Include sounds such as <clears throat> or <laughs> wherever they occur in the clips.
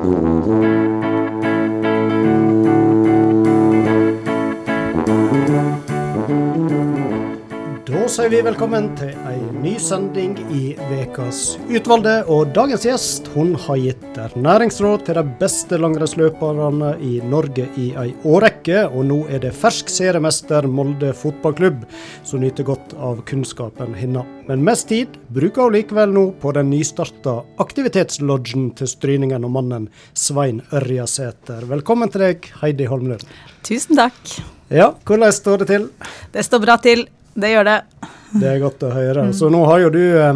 Da sier vi velkommen til ny sending i Vekas utvalgte. Og dagens gjest hun har gitt ernæringsråd til de beste langrennsløperne i Norge i ei årrekke. Og nå er det fersk seriemester Molde fotballklubb som nyter godt av kunnskapen hennes. Men mest tid bruker hun likevel nå på den nystarta aktivitetslodgen til stryningen og mannen Svein Ørjasæter. Velkommen til deg, Heidi Holmlund. Tusen takk. Ja, hvordan står det til? Det står bra til. Det gjør det. Det er godt å høre. Så nå har jo du, eh,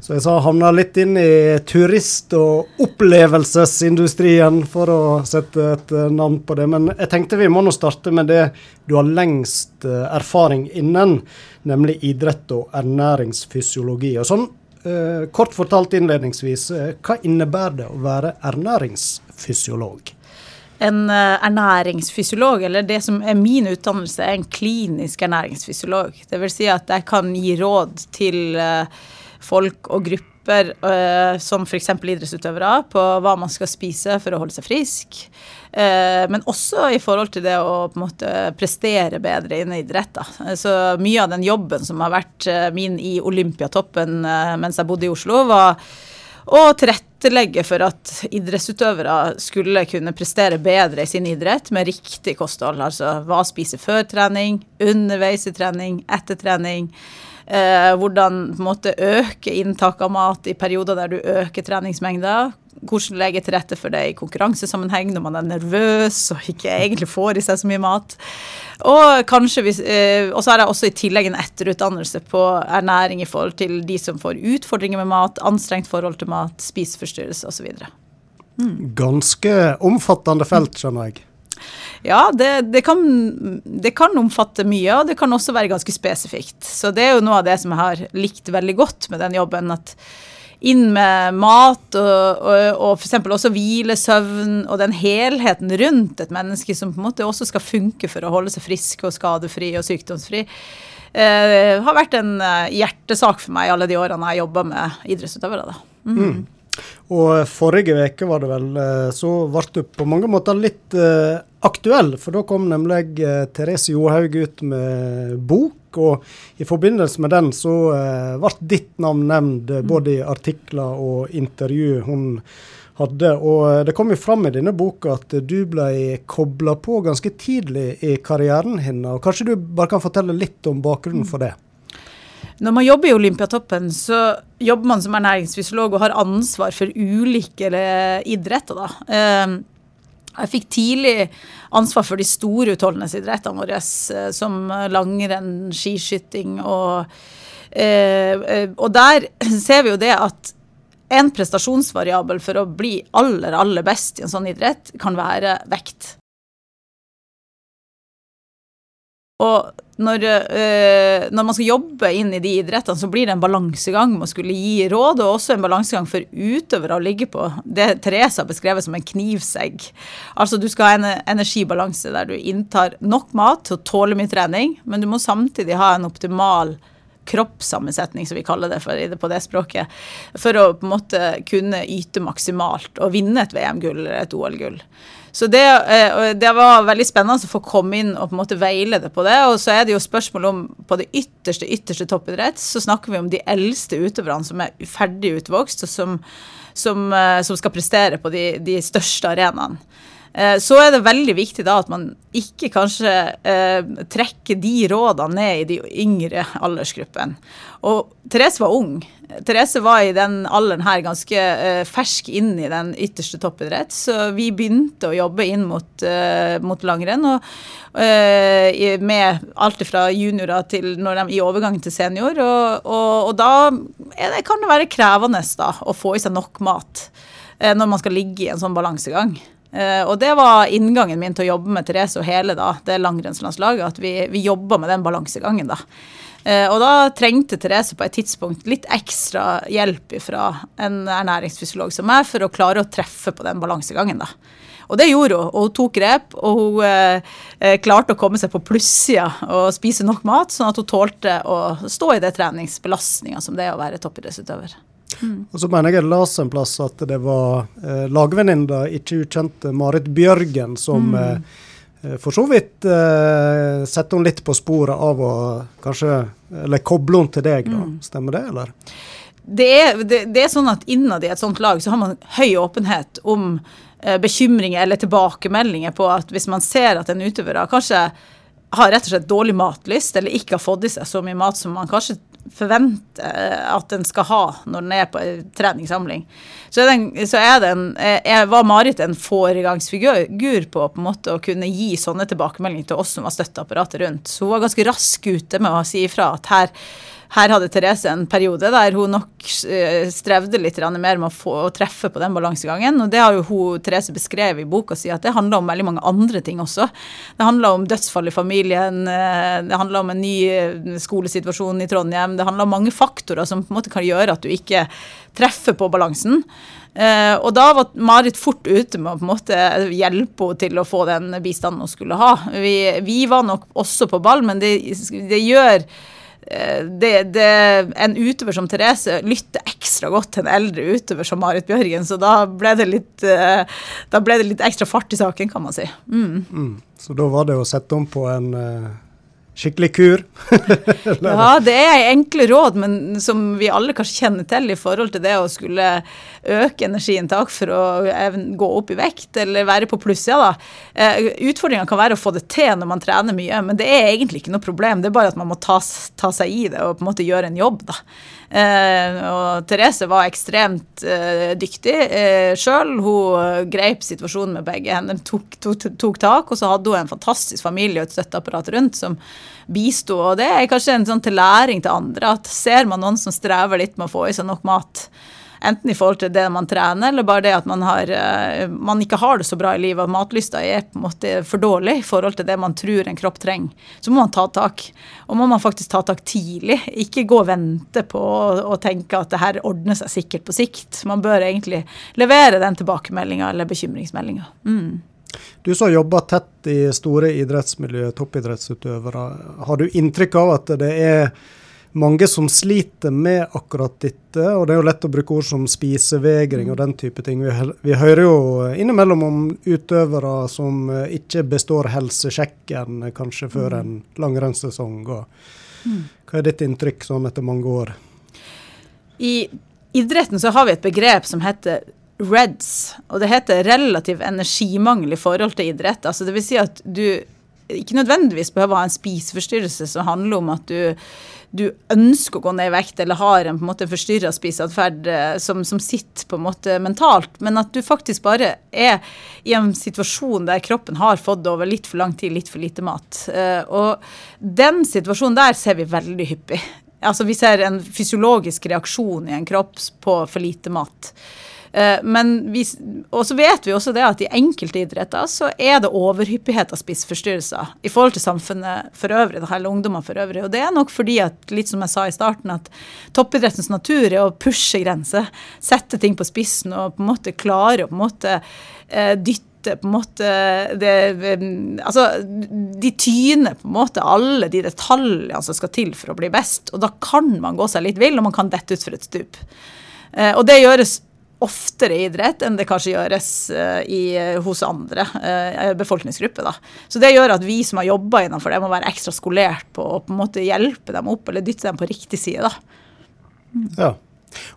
så jeg sa, havna litt inn i turist- og opplevelsesindustrien, for å sette et eh, navn på det. Men jeg tenkte vi må nå starte med det du har lengst eh, erfaring innen, nemlig idrett og ernæringsfysiologi. Og sånn, kort fortalt innledningsvis, hva innebærer det å være ernæringsfysiolog? En ernæringsfysiolog, eller det som er min utdannelse, er en klinisk ernæringsfysiolog. Det vil si at jeg kan gi råd til folk og grupper, som f.eks. idrettsutøvere, på hva man skal spise for å holde seg frisk. Men også i forhold til det å på en måte prestere bedre innen idrett. Da. Så mye av den jobben som har vært min i Olympiatoppen mens jeg bodde i Oslo, var å tilrettelegge for at idrettsutøvere skulle kunne prestere bedre i sin idrett med riktig kosthold. Altså hva spise før trening, underveis i trening, etter trening. Eh, hvordan på en måte øke inntak av mat i perioder der du øker treningsmengder hvordan legge til rette for det i konkurransesammenheng når man er nervøs og ikke egentlig får i seg så mye mat. Og kanskje hvis, eh, så har jeg også i tillegg en etterutdannelse på ernæring i forhold til de som får utfordringer med mat, anstrengt forhold til mat, spiseforstyrrelse osv. Mm. Ganske omfattende felt, skjønner jeg. Ja, det, det, kan, det, kan, omfatte mye, og det kan også være ganske spesifikt. Så det er jo noe av det som jeg har likt veldig godt med den jobben. at inn med mat og, og, og f.eks. også hvile, søvn og den helheten rundt et menneske som på en måte også skal funke for å holde seg frisk og skadefri og sykdomsfri, eh, har vært en eh, hjertesak for meg alle de årene jeg jobba med idrettsutøvere. Mm. Mm. Og forrige uke var det vel, eh, så ble du på mange måter litt uh, aktuell. For da kom nemlig uh, Therese Johaug ut med bok. Og i forbindelse med den så uh, ble ditt navn nevnt uh, både i artikler og intervju hun hadde. Og det kom jo fram i denne boka at du ble kobla på ganske tidlig i karrieren hennes. Og kanskje du bare kan fortelle litt om bakgrunnen for det? Når man jobber i Olympiatoppen, så jobber man som ernæringsfysiolog og har ansvar for ulike idretter. da. Ehm, jeg fikk tidlig ansvar for de store utholdenhetsidrettene våre, eh, som langrenn, skiskyting og eh, eh, Og der <clears throat> ser vi jo det at en prestasjonsvariabel for å bli aller, aller best i en sånn idrett, kan være vekt. Og når, øh, når, man skal jobbe inn i de idrettene, så blir det en balansegang med å skulle gi råd, og også en balansegang for utøvere å ligge på. Det Therese har beskrevet som en knivsegg. Altså du skal ha en energibalanse der du inntar nok mat til å tåle mye trening, men du må samtidig ha en optimal kroppssammensetning, som vi kaller det for, på det språket, for å på en måte kunne yte maksimalt og vinne et VM-gull eller et OL-gull. Så det, eh, det, var veldig spennende å få komme inn og på en måte veilede på det. Og så er det jo spørsmål om på det ytterste, ytterste toppidrett, så snakker vi om de eldste utøverne som er ferdig utvokst, og som, som, eh, som skal prestere på de, de største arenaene. Eh, så er det veldig viktig da at man ikke kanskje eh, trekker de rådene ned i de yngre aldersgruppene. Og Therese var ung. Therese var i den alderen her ganske eh, fersk inn i den ytterste toppidrett, så vi begynte å jobbe inn mot, eh, mot langrenn. Og, eh, med alt fra juniorer til når de, i overgangen til senior. Og, og, og da det, kan det være krevende da, å få i seg nok mat eh, når man skal ligge i en sånn balansegang. Uh, og det var inngangen min til å jobbe med Therese og hele da, det langrennslandslaget. At vi, vi jobba med den balansegangen, da. Uh, og da trengte Therese på et tidspunkt litt ekstra hjelp fra en ernæringsfysiolog som meg, for å klare å treffe på den balansegangen, da. Og det gjorde hun, og hun tok grep, og hun eh, klarte å komme seg på plussida og spise nok mat, sånn at hun tålte å stå i det treningsbelastninga som det er å være toppidrettsutøver. Mm. Og så mener jeg jeg leste en plass at det var eh, lagvenninna, ikke ukjente Marit Bjørgen, som mm. eh, for så vidt eh, setter hun litt på sporet av å kanskje Eller koble hun til deg, da. Mm. Stemmer det, eller? Det er, det, det er, sånn at innad i et sånt lag så har man høy åpenhet om eh, bekymringer eller tilbakemeldinger på at hvis man ser at en utøver kanskje har rett og slett dårlig matlyst, eller ikke har fått i seg så mye mat som man kanskje forventer at den skal ha når den er på treningssamling. Så, den, så er den, er, var Marit en foregangsfigur på, på en måte å kunne gi sånne tilbakemeldinger til oss som var støtteapparatet rundt. Så hun var ganske rask ute med å si ifra at her her hadde Therese en periode der hun nok eh, strevde litt mer med å, få, å treffe på den balansegangen. Og det har jo hun Therese beskrevet i boka si, at det handler om veldig mange andre ting også. Det handler om dødsfall i familien, eh, det handler om en ny eh, skolesituasjon i Trondheim. Det handler om mange faktorer som på en måte kan gjøre at du ikke treffer på balansen. Uh, og da var Marit fort ute med å på en måte hjelpe henne til å få den bistanden hun skulle ha. Vi, vi var nok også på ball, men det, det gjør det, det, en utøver som Therese lytter ekstra godt til en eldre utøver som Marit Bjørgen, så da ble det litt, eh, ble det litt ekstra fart i saken, kan man si. Mm. Mm. Så da var det å sette om på en uh skikkelig kur? <laughs> ja, det er enkle råd, men som vi alle kanskje kjenner til i forhold til det å skulle øke energiinntak for å gå opp i vekt eller være på plussida. Ja, eh, Utfordringa kan være å få det til når man trener mye, men det er egentlig ikke noe problem. Det er bare at man må ta, ta seg i det og på en måte gjøre en jobb. da. Eh, og Therese var ekstremt eh, dyktig eh, sjøl. Hun greip situasjonen med begge hendene, tok, tok, tok, tak. Og så hadde hun en fantastisk familie og et støtteapparat rundt som bisto. Og det er kanskje en sånn til læring til andre at ser man noen som strever litt med å få i seg nok mat, Enten i forhold til det man trener, eller bare det at man, har, eh, man ikke har det så bra i livet. og Matlysta er på en måte for dårlig i forhold til det man tror en kropp trenger. Så må man ta tak. Og må man faktisk ta tak tidlig. Ikke gå og vente på å tenke at det her ordner seg sikkert på sikt. Man bør egentlig levere den tilbakemeldinga eller bekymringsmeldinga. Mm. Du som har jobba tett i store idrettsmiljø, toppidrettsutøvere. Har du inntrykk av at det er mange som sliter med akkurat dette. Og det er jo lett å bruke ord som spisevegring og den type ting. Vi, vi hører jo innimellom om utøvere som eh, ikke består helsesjekken kanskje før en langrennssesong. Mm. Hva er ditt inntrykk sånn etter mange år? I idretten så har vi et begrep som heter REDS, og det heter relativ energimangel i forhold til idrett. Altså det vil si at du ikke nødvendigvis behøver å ha en spiseforstyrrelse som handler om at du du ønsker å gå ned i vekt eller har en på en måte forstyrra spiseatferd eh, som, som, sitter på en måte mentalt, men at du faktisk bare er i en situasjon der kroppen har fått over litt for lang tid litt for lite mat. Eh, og den situasjonen der ser vi veldig hyppig. Altså Vi ser en fysiologisk reaksjon i en kropp på for lite mat. Eh, men vi, og så vet vi også det at i enkelte idretter så er det overhyppighet av spiseforstyrrelser i forhold til samfunnet for øvrig, eller ungdommer for øvrig. Og det er nok fordi at, litt som jeg sa i starten, at toppidrettens natur er å pushe grenser, sette ting på spissen og på en måte klare å på en måte eh, dytte på en måte det, eh, Altså, de tyner på en måte alle de detaljene som skal til for å bli best. Og da kan man gå seg litt vill, og man kan dette utfor et stup. Og det gjøres oftere i idrett enn det kanskje gjøres uh, i, hos andre uh, befolkningsgrupper. Da. Så det gjør at vi som har jobba innenfor det, må være ekstra skolert på å på en måte hjelpe dem opp eller dytte dem på riktig side. Da. Mm. Ja.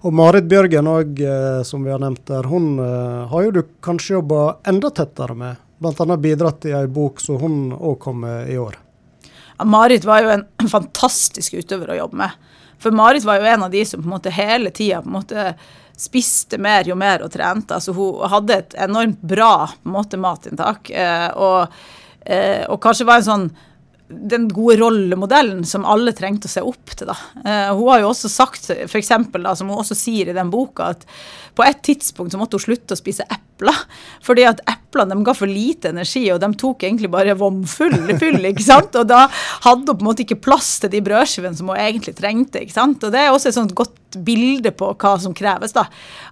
Og Marit Bjørgen òg, som vi har nevnt der, hun har jo du kanskje jobba enda tettere med. Bl.a. bidratt i ei bok som hun òg kom med i år. Ja, Marit var jo en <clears throat> fantastisk utøver å jobbe med. For Marit var jo en av de som på en måte hele tida på en måte spiste mer jo mer og trente. Altså hun hadde et enormt bra måte, matinntak. Eh, og, eh, og, kanskje var en sånn den gode rollemodellen som alle trengte å se opp til. Da. Eh, hun har jo også sagt, for eksempel, da, som hun også sier i den boka, at på et tidspunkt så måtte hun slutte å spise epler. Fordi at eplene de ga for lite energi, og de tok egentlig bare vom full, ikke sant? Og da hadde hun på en måte ikke plass til de brødskivene som hun egentlig trengte. ikke sant? Og det er også et sånt godt bilde på hva som kreves. da.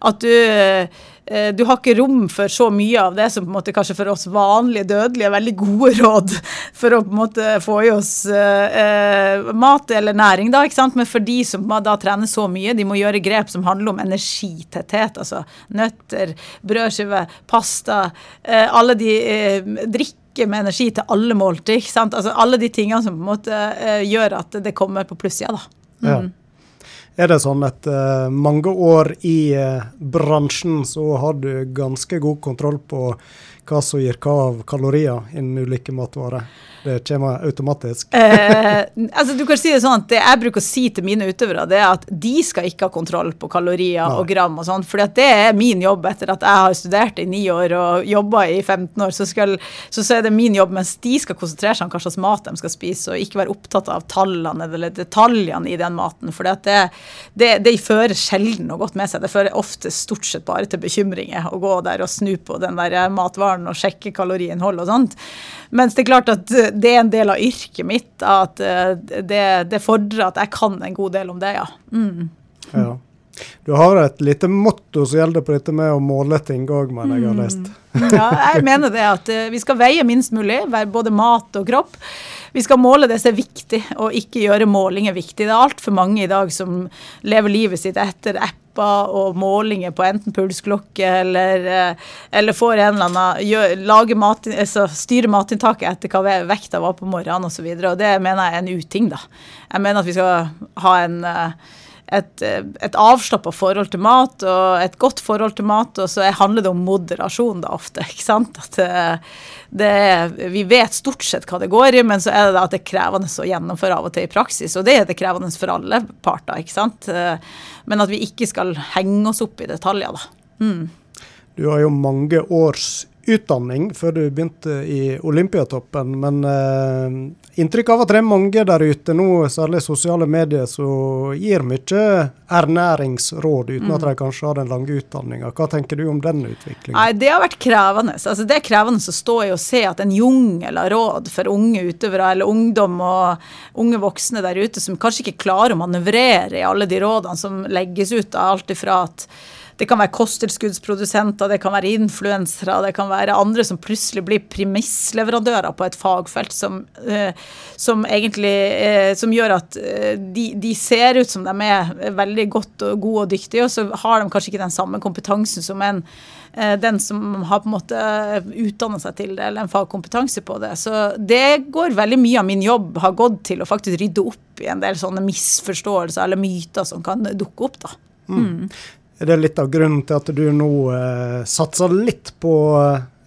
At du eh, du har ikke rom for så mye av det som på en måte kanskje for oss vanlige dødelige er veldig gode <laughs> råd for å på en måte få i oss eh, mat eller næring, da. ikke sant? Men for de som da trener så mye, de må gjøre grep som handler om energitetthet. Altså nøtter, brødskive, pasta. Eh, alle de eh, drikker med energi til alle måltid. ikke sant? Altså Alle de tingene som på en måte eh, gjør at det kommer på plussida. da. Mm. Ja. Er det sånn at uh, mange år i uh, bransjen så har du ganske god kontroll på hva som gir hva av kalorier innen ulike matvarer? Det kommer automatisk. <laughs> eh, altså du kan si Det sånn at det jeg bruker å si til mine utøvere, det er at de skal ikke ha kontroll på kalorier Nei. og gram og sånn, for det er min jobb etter at jeg har studert i ni år og jobba i 15 år. Så, skal, så, så, er det min jobb, mens de skal konsentrere seg om hva slags mat de skal spise, og ikke være opptatt av tallene eller detaljene i den maten. For det, det, det, fører sjelden noe godt med seg. Det fører ofte stort sett bare til bekymringer å gå der og snu på den der matvaren og sjekke kaloriinnhold og sånt. Mens det er klart at det er en del av yrket mitt. At eh, det, det fordrer at jeg kan en god del om det, ja. Mm. ja. Du har et lite motto som gjelder på dette med å måle ting òg, mener jeg har mm. lest. ja, jeg mener det at eh, vi skal veie minst mulig, både mat og kropp. Vi skal måle det som er viktig, og ikke gjøre målinger viktig. Det er altfor mange i dag som lever livet sitt etter apper og målinger på enten pulsklokke eller, eh, eller får en eller annen gjør, lage mat, altså styre matinntaket etter hva vekta var på morgenen osv. Det mener jeg er en uting, da. Jeg mener at vi skal ha en eh, et, et avslappa forhold til mat og et godt forhold til mat, og så handler det om moderasjon da ofte. <laughs> ikke sant? At det, det, vi vet stort sett hva det går i, men så er det da at det er krevende å gjennomføre av og til i praksis. Og det er det krevende for alle parter, ikke sant. Men at vi ikke skal henge oss opp i detaljer, da. Mm. Du har jo mange års utdanning før du begynte i Olympiatoppen, men eh, inntrykk av at det er mange der ute nå, særlig sosiale medier, som gir mye ernæringsråd uten mm. at de kanskje har den lange utdanninga. Hva tenker du om den utviklingen? Nei, Det har vært krevende. Altså, det er krevende å stå i og se at en jungel av råd for unge utøvere eller ungdom og unge voksne der ute som kanskje ikke klarer å manøvrere i alle de rådene som legges ut, av alt ifra at det kan være kosttilskuddsprodusenter, det kan være influensere, det kan være andre som plutselig blir premissleverandører på et fagfelt som, eh, som egentlig eh, som gjør at eh, de, de, ser ut som de er veldig godt og gode og dyktige, og så har de kanskje ikke den samme kompetansen som en den som har på en måte utdanna seg til det, eller en fagkompetanse på det. Så det går veldig mye av min jobb har gått til å faktisk rydde opp i en del sånne misforståelser eller myter som kan dukke opp. da. Mm. Er det litt av grunnen til at du nå eh, satser litt på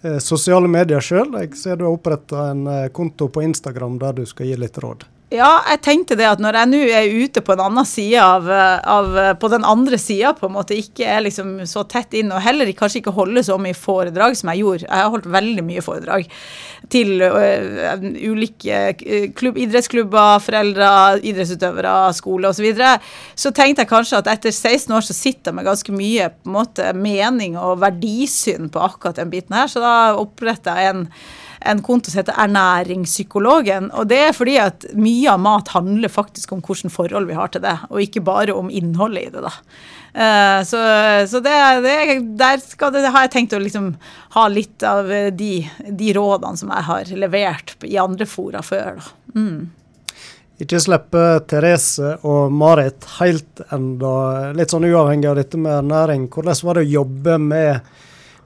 eh, sosiale medier sjøl? Jeg ser du har oppretta en eh, konto på Instagram der du skal gi litt råd. Ja, jeg tenkte det at når jeg nå er ute på en annen side av, av På den andre sida, på en måte, ikke er liksom så tett inn, og heller kanskje ikke holder så mye foredrag som jeg gjorde. Jeg har holdt veldig mye foredrag til uh, ulike klubb, idrettsklubber, foreldre, idrettsutøvere, skole osv. Så, videre. så tenkte jeg kanskje at etter 16 år så sitter jeg med ganske mye på en måte mening og verdisyn på akkurat den biten her, så da oppretta jeg en en konto som heter Ernæringspsykologen. Og det er fordi at mye av mat handler faktisk om hvilke forhold vi har til det, og ikke bare om innholdet i det. da. Uh, så, så det, det, der det, har jeg tenkt å liksom ha litt av de, de, rådene som jeg har levert i andre fora før. da. Mm. Ikke slippe Therese og Marit helt enda, litt sånn uavhengig av dette med ernæring. Hvordan var det å jobbe med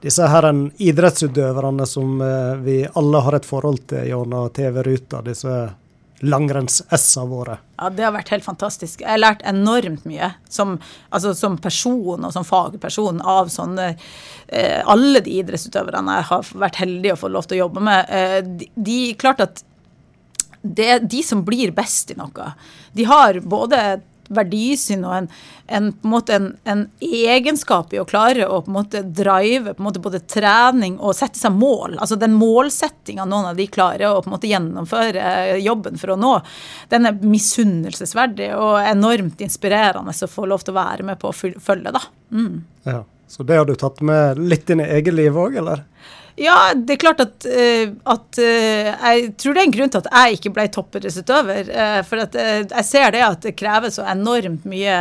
disse her idrettsutøverne som eh, vi alle har et forhold til gjennom TV-ruta, disse langrenns-S-a våre. Ja, Det har vært helt fantastisk. Jeg har lært enormt mye som, altså, som person og som fagperson av sånne eh, Alle de idrettsutøverne jeg har vært heldig å få lov til å jobbe med. Eh, de, de, klart at det er de som blir best i noe. De har både verdisyn og en, en, en, en, en, egenskap i å klare å på en måte drive på en måte både trening og sette seg mål. Altså den målsettinga noen av de klarer å på en måte gjennomføre jobben for å nå, den er misunnelsesverdig og enormt inspirerende å få lov til å være med på å følge. da. Mm. Ja. Så det har du tatt med litt inn i eget liv òg, eller? Ja, det er klart at, uh, at uh, Jeg tror det er en grunn til at jeg ikke ble toppidrettsutøver. Uh, for jeg ser det at det krever så enormt mye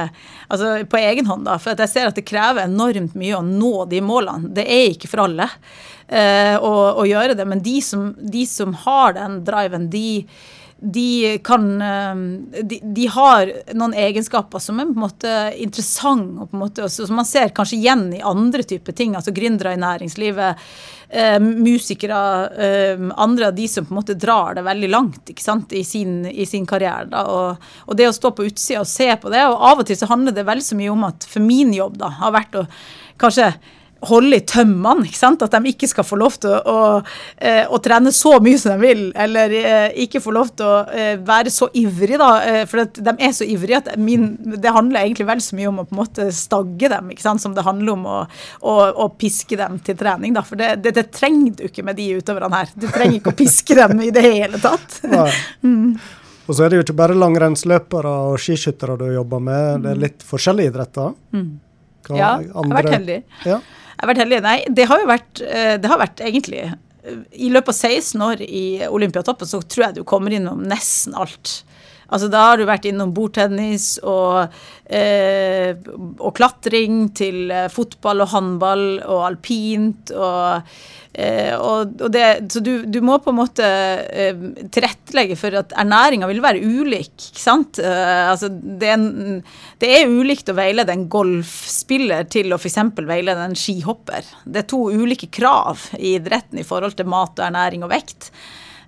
altså på egen hånd. da, For jeg ser at det krever enormt mye å nå de målene. Det er ikke for alle å, å, gjøre det. Men de som, de som har den driven, de de kan ehm, de, de, har noen egenskaper som er på en måte interessante, og på en måte, som man ser kanskje igjen i andre typer ting. altså Gründere i næringslivet, eh, musikere, eh, andre av de som på en måte drar det veldig langt ikke sant, i sin, i sin karriere. Da, og, og, det å stå på utsida og se på det, og av og til så handler det vel så mye om at for min jobb da, har vært å kanskje holde i tømmene. ikke sant? At de ikke skal få lov til å, å, eh, å, trene så mye som de vil, eller eh, ikke få lov til å eh, være så ivrig, da. For de er så ivrige at min, det handler egentlig vel så mye om å på en måte stagge dem, ikke sant? som det handler om å, å, piske dem til trening. da, For det, det, det, trenger du ikke med de utøverne her. Du trenger ikke å piske dem i det hele tatt. <laughs> <laughs> mm. Og så er det jo ikke bare langrennsløpere og skiskyttere du jobber med, det er litt forskjellige idretter. Mm. Ja, jeg har vært heldig. Ja. Jeg har vært heldig. Nei, det har jo vært, eh, det har vært egentlig eh, I løpet av 16 år i Olympiatoppen så tror jeg du kommer innom nesten alt. Altså Da har du vært innom bordtennis og, eh, og klatring til eh, fotball og håndball og alpint og Eh, og, og det, så du, du, må på en måte eh, tilrettelegge for at ernæringa vil være ulik. ikke sant? Eh, altså det, er en, det, er ulikt å veilede en golfspiller til å f.eks. veilede en skihopper. Det er to ulike krav i idretten i forhold til mat og ernæring og vekt.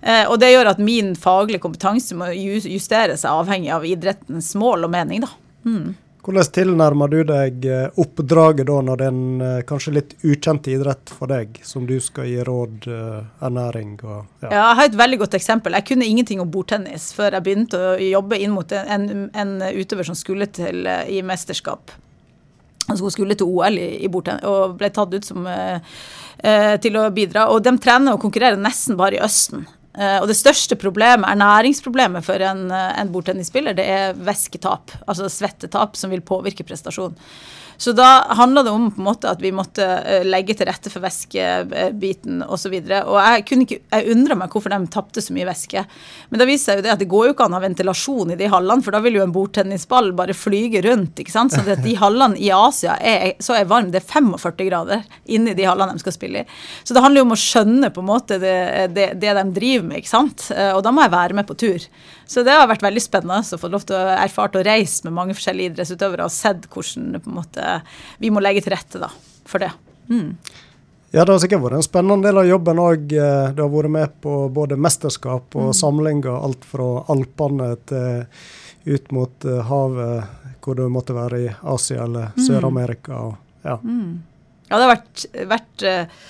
Eh, og det gjør at min faglige kompetanse må justere seg avhengig av idrettens mål og mening. da. Mm. Hvordan tilnærmer du deg eh, oppdraget da, når det er en eh, kanskje litt ukjent idrett for deg, som du skal gi råd, eh, ernæring og ja. Jeg har et veldig godt eksempel. Jeg kunne ingenting om bordtennis før jeg begynte å jobbe inn mot en, en utøver som skulle til i mesterskap. Hun skulle til OL i, i bordtennis og ble tatt ut som, eh, til å bidra. Og de trener og konkurrerer nesten bare i Østen. Uh, og det største problemet, ernæringsproblemet for en, uh, en bordtennisspiller, det er væsketap, altså svettetap, som vil påvirke prestasjonen. Så da handla det om på en måte at vi måtte eh, legge til rette for væskebiten osv. Og, så og jeg kunne ikke, jeg undra meg hvorfor de tapte så mye væske. Men da viser seg jo det at det går jo ikke an å ha ventilasjon i de hallene, for da vil jo en bordtennisball bare flyge rundt. ikke sant? Så det, de hallene i Asia er så er varme. Det er 45 grader inni de hallene de skal spille i. Så det handler jo om å skjønne på en måte det, det, det de driver med, ikke sant. Eh, og da må jeg være med på tur. Så det har vært veldig spennende å få lov til å erfare å reise med mange forskjellige idrettsutøvere og sett hvordan måte, vi må legge til rette da, for det. Mm. Ja, Det har sikkert vært en spennende del av jobben òg. Eh, du har vært med på både mesterskap og mm. samlinger. Alt fra Alpene til ut mot eh, havet, hvor du måtte være i Asia eller mm. Sør-Amerika. Ja. Mm. ja, det har vært, vært uh,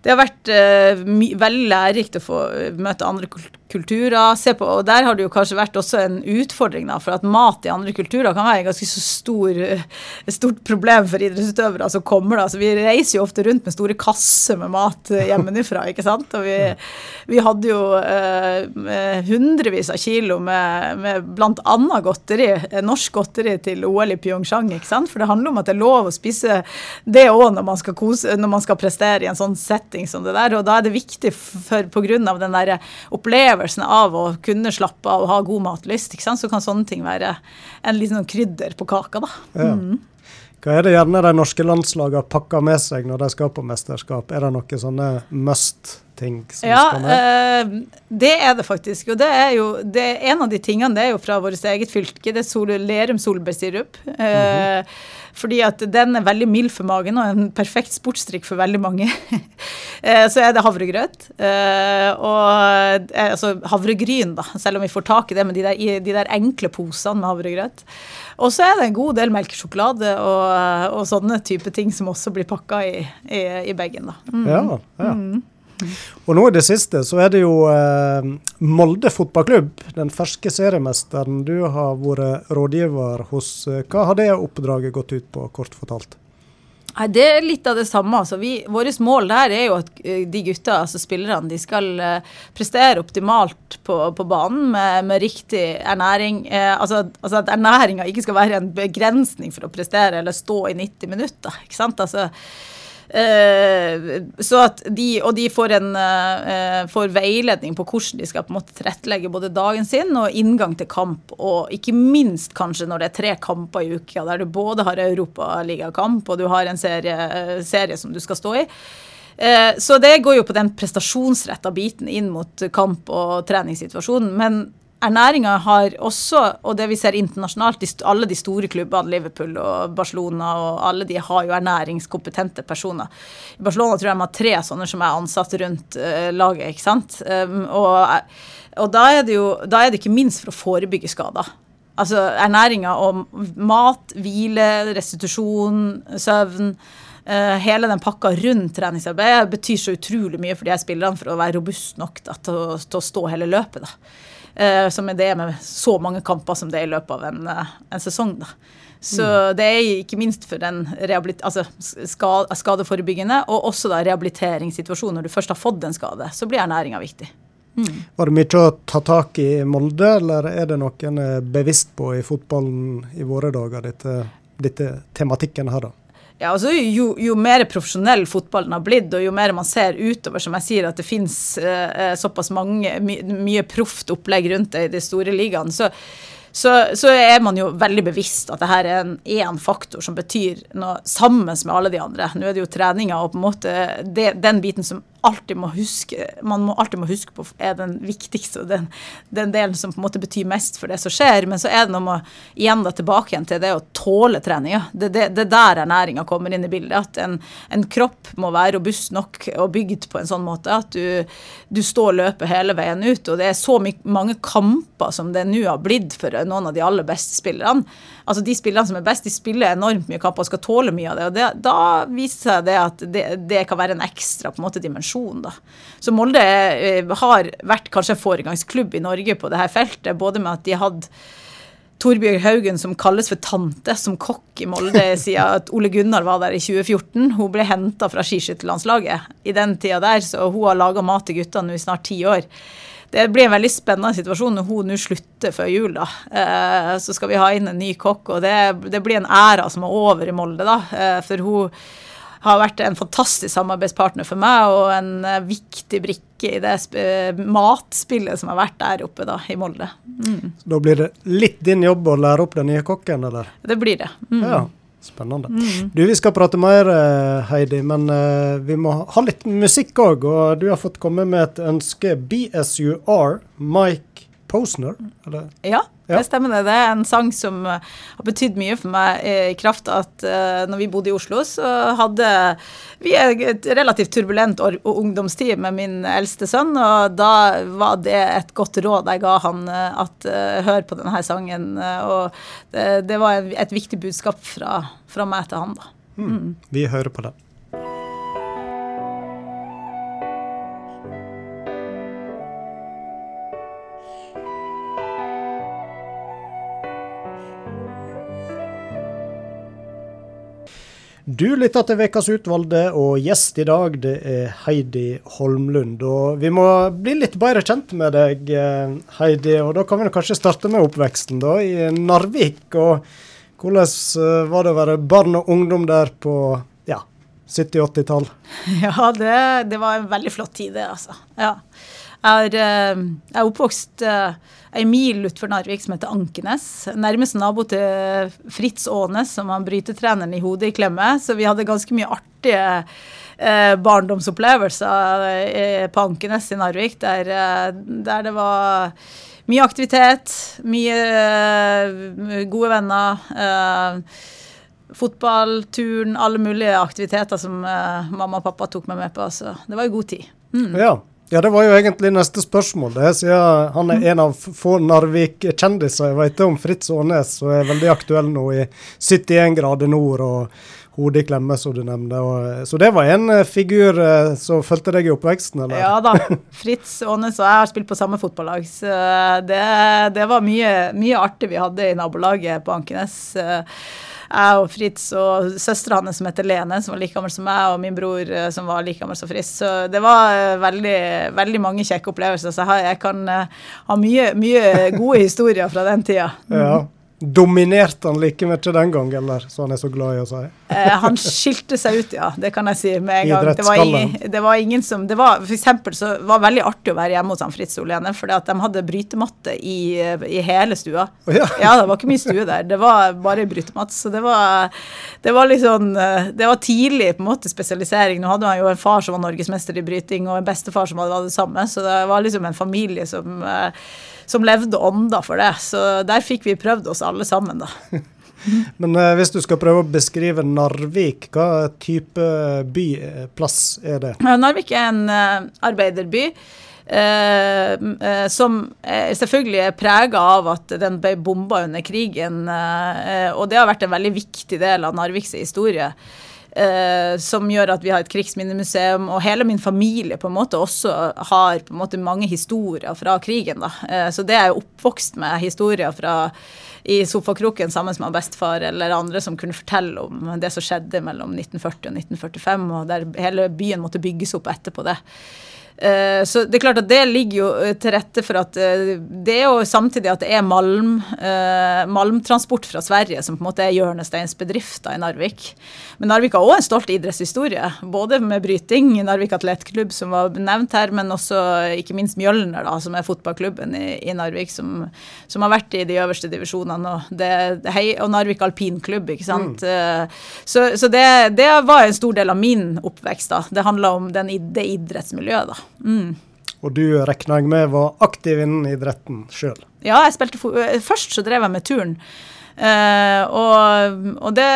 det har vært uh, veldig lærerikt å få eh, møte andre kulturer. Se på, og Der har det jo kanskje vært også en utfordring, da, for at mat i andre kulturer kan være et ganske så stor, uh, stort problem for idrettsutøvere som kommer. da, så Vi reiser jo ofte rundt med store kasser med mat hjemmefra. ikke sant? Og vi, vi hadde jo eh, hundrevis av kilo med, med bl.a. godteri, norsk godteri til OL i Pyeongchang. ikke sant? For det handler om at det er lov å spise det òg når, når man skal prestere i en sånn setting som det der. Og da er det viktig for pga. den der opplevelsen av å kunne slappe av og ha god matlyst, ikke sant? så kan sånne ting være en liten sånn krydder på kaka. da. Ja. Mm. Hva er det gjerne de norske landslagene pakker med seg når de skal på mesterskap? Er det noen sånne must-ting som ja, skal med? Eh, det er det faktisk. Og det er jo det en av de tingene det er jo fra vårt eget fylke. Det er Sol Lerum solbærsirup. Eh, mm -hmm. Fordi at den er veldig mild for magen og en perfekt sportsdrikk for veldig mange. <laughs> Eh, så er det havregrøt. Eh, og eh, altså havregryn, da, selv om vi får tak i det med de der, de der enkle posene med havregrøt. Og så er det en god del melkesjokolade og, og sånne type ting som også blir pakka i, i, i bagen. Da. Mm. Ja, ja. Mm. Og nå i det siste så er det jo eh, Molde fotballklubb, den ferske seriemesteren du har vært rådgiver hos. Hva har det oppdraget gått ut på, kort fortalt? Nei, Det er litt av det samme. Altså, vi, vårt mål der er jo at eh, de gutta, altså spillerne, de skal uh, prestere optimalt på, på banen med, med, riktig ernæring. Eh, altså, altså, at ernæringa ikke skal være en begrensning for å prestere eller stå i 90 minutter. ikke sant? Altså, så at de, og de får, en, uh, får veiledning på hvordan de skal på en måte tilrettelegge både dagen sin og inngang til kamp. Og ikke minst kanskje når det er tre kamper i uka, der du både har europaligakamp og du har en serie, serie som du skal stå i. Uh, så det går jo på den prestasjonsretta biten inn mot kamp og treningssituasjonen. Men ernæringa har også, og det vi ser internasjonalt, alle de store klubbene, Liverpool og Barcelona, og alle de har jo ernæringskompetente personer. I Barcelona tror jeg de har tre sånne som er ansatt rundt uh, laget, ikke sant. Um, og, og da, er jo, da er det ikke minst for å forebygge skader. Altså ernæringa og mat, hvile, restitusjon, søvn. Uh, hele den pakka rundt treningsarbeidet betyr så utrolig mye for de her spillerne for å være robust nok da, til, å, til, å, stå hele løpet. da. Uh, som er det med så mange kamper som det er i løpet av en, uh, en sesong. da. Så mm. det er ikke minst for den altså skadeforebyggende, og også da rehabiliteringssituasjonen. Når du først har fått en skade, så blir ernæringa viktig. Mm. Var det mye å ta tak i Molde, eller er det noen er bevisst på i fotballen i våre dager, dette, dette tematikken her, da? Ja, altså jo, jo, mer profesjonell fotballen har blitt, og jo mer man ser utover, som jeg sier, at det finnes eh, såpass mange, my, mye proft opplegg rundt det i de store ligaene, så, så, så, er man jo veldig bevisst at det her er en én faktor som betyr noe sammen med alle de andre. Nå er det jo treninga og på en måte det, den biten som alltid må huske man må alltid må huske på er den viktigste og den, den, delen som på en måte betyr mest for det som skjer. Men så er det noe med igjen da tilbake igjen til det å tåle treninga. Det, det, det der ernæringa kommer inn i bildet. At en, en, kropp må være robust nok og bygd på en sånn måte at du, du står løpet hele veien ut. Og det er så mange kamper som det nå har blitt for noen av de aller beste spillerne. Altså De spillerne som er best, de spiller enormt mye kamper og skal tåle mye av det. og det, Da viser seg det at det, det kan være en ekstra på en måte dimensjon. Da. Så Molde eh, har vært kanskje en foregangsklubb i Norge på dette feltet, både med at de hadde Torbjørg Haugen, som kalles for tante, som kokk i Molde <laughs> siden at Ole Gunnar var der i 2014. Hun ble henta fra skiskytterlandslaget i den tida der, så hun har laga mat til guttene nå i snart ti år. Det blir en veldig spennende situasjon når hun nå slutter før jul. da. Eh, så skal vi ha inn en ny kokk, og det, det blir en æra som er over i Molde, da. Eh, for hun har vært en fantastisk samarbeidspartner for meg og en eh, viktig brikke i det matspillet som har vært der oppe da, i Molde. Mm. Da blir det litt din jobb å lære opp den nye kokken, eller? Det blir det. Mm. Ja. Spennende. Mm. Du, Vi skal prate mer, eh, Heidi, men uh, vi må ha litt musikk òg. Og du har fått komme med et ønske. BSUR, Mike Posner? Eller? Ja, det stemmer det. Det er en sang som eh, har betydd mye for meg i kraft av at uh, når vi bodde i Oslo, så hadde vi et relativt turbulent ungdomstid med min eldste sønn, og da var det et godt råd jeg ga han at hør på denne sangen. og det, det, var et viktig budskap fra, fra meg til han, da. Mm. Mm. Vi hører på det. Du lytter til Ukas utvalgte, og gjest i dag det er Heidi Holmlund. Og vi må bli litt bedre kjent med deg, eh, Heidi. Og da kan vi kanskje starte med oppveksten da, i Narvik. Og hvordan eh, var det å være barn og ungdom der på ja, 70-80-tall? <laughs> Ja, det, det, var en veldig flott tid, det, altså. Ja. Jeg er, eh, oppvokst ei mil utenfor Narvik som heter Ankenes. Nærmeste nabo til Fritz Aanes, som var brytetreneren i hodet i klemme. Så vi hadde ganske mye artige eh, barndomsopplevelser eh, på Ankenes i Narvik, der, eh, der, det var mye aktivitet, mye eh, gode venner. Eh, fotball, turn, alle mulige aktiviteter som eh, mamma og pappa tok meg med på. Så det var en god tid. Mm. Ja, ja, det var jo egentlig neste spørsmål. det, siden Han er en av få Narvik-kjendiser jeg vet om. Fritz Aanes og er veldig aktuell nå i 71 grader nord og hodet i klemme, som du nevnte. Så det var en uh, figur uh, som fulgte deg i oppveksten, eller? Ja da. Fritz Aanes og jeg har spilt på samme fotballag, så det, det var mye, mye, artig vi hadde i nabolaget på Ankenes. Jeg og Fritz og søstera hans som heter Lene, som var like gammel som meg, og min bror eh, som var like gammel som Fritz. Så det var eh, veldig, veldig mange kjekke opplevelser. Så jeg, jeg kan ha mye, mye gode historier fra den tida. Ja. Dominerte han like mye den gang, eller så han er så glad i å si? Eh, han skilte seg ut, ja. Det kan jeg si med en gang. Det var, ingen, det var ingen som det var, For eksempel så var det veldig artig å være hjemme hos han Fritz Olene, at de hadde brytematte i, i hele stua. Oh, ja. ja. det var ikke mye stue der. Det var bare brytematte. Så det var, det var sånn Det var tidlig på en måte spesialisering. Nå hadde han jo en far som var norgesmester i bryting, og en bestefar som hadde det samme, så det var liksom en familie som eh, som levde ånda for det. Så der fikk vi prøvd oss alle sammen, da. <laughs> Men eh, hvis du skal prøve å beskrive Narvik, hva type byplass er det? Narvik er en uh, arbeiderby. Uh, uh, som selvfølgelig er prega av at den ble bomba under krigen. og det har vært en veldig viktig del av Narviks historie. Uh, som gjør at vi har et krigsminnemuseum, og hele min familie på en måte også har på en måte mange historier fra krigen. da. Eh, så det er jo oppvokst med historier fra i sofakroken sammen med bestefar eller andre som kunne fortelle om det som skjedde mellom 1940 og 1945, og der hele byen måtte bygges opp etterpå det. Eh, så det er klart at det ligger jo eh, til rette for at eh, det er jo samtidig at det er malm, malmtransport fra Sverige som på en måte er hjørnesteinsbedrifter i Narvik. Men Narvik har òg en stolt idrettshistorie, både med bryting, Narvik atletklubb som var nevnt her, men også ikke minst Mjølner, da, som er fotballklubben i, i Narvik, som, som, har vært i de øverste divisjonene, og, det, hei, og Narvik alpinklubb, ikke sant. Mm. Så, så det, det, var en stor del av min oppvekst, da. Det handla om den, det idrettsmiljøet, da. Mm. Og du regner jeg med var aktiv innen idretten sjøl? Ja, jeg spilte eh, først så drev jeg med turn. Uh, og, og det,